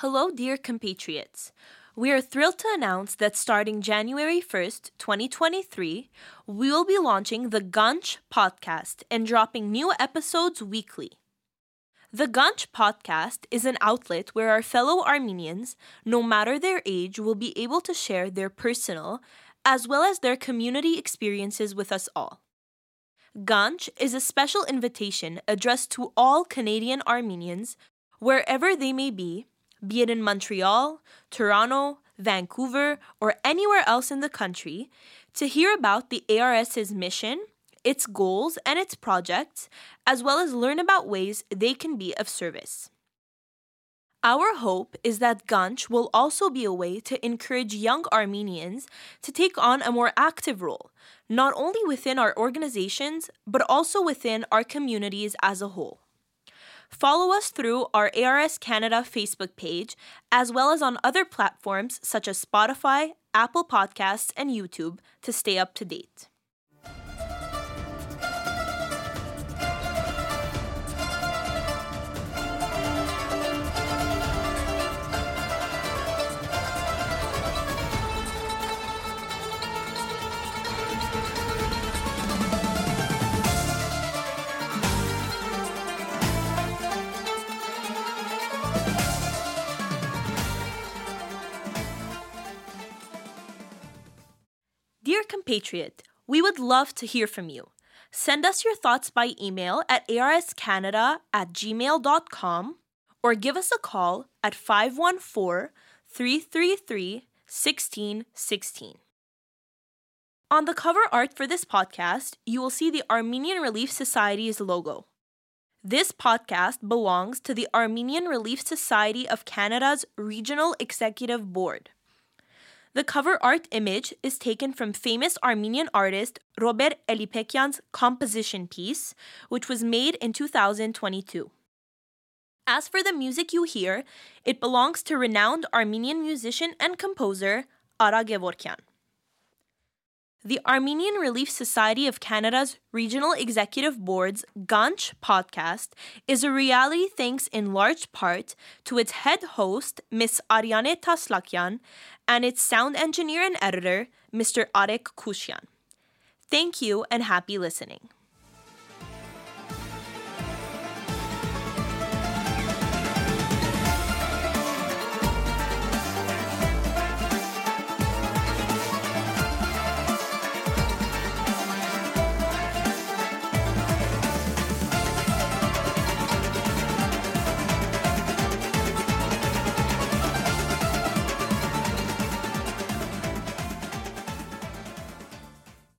Hello, dear compatriots. We are thrilled to announce that starting January 1st, 2023, we will be launching the Ganch podcast and dropping new episodes weekly. The Ganch podcast is an outlet where our fellow Armenians, no matter their age, will be able to share their personal as well as their community experiences with us all. Ganch is a special invitation addressed to all Canadian Armenians, wherever they may be, be it in Montreal, Toronto, Vancouver, or anywhere else in the country, to hear about the ARS's mission its goals and its projects, as well as learn about ways they can be of service. Our hope is that Ganch will also be a way to encourage young Armenians to take on a more active role, not only within our organizations, but also within our communities as a whole. Follow us through our ARS Canada Facebook page, as well as on other platforms such as Spotify, Apple Podcasts, and YouTube to stay up to date. Dear compatriot, we would love to hear from you. Send us your thoughts by email at arscanada at gmail.com or give us a call at 514 333 1616. On the cover art for this podcast, you will see the Armenian Relief Society's logo. This podcast belongs to the Armenian Relief Society of Canada's Regional Executive Board. The cover art image is taken from famous Armenian artist Robert Elibekyan's composition piece, which was made in 2022. As for the music you hear, it belongs to renowned Armenian musician and composer Ara Gevorkyan. The Armenian Relief Society of Canada's Regional Executive Board's Ganch podcast is a reality thanks in large part to its head host, Miss Ariane Taslakyan, and its sound engineer and editor, Mr. Arek Kushian. Thank you and happy listening.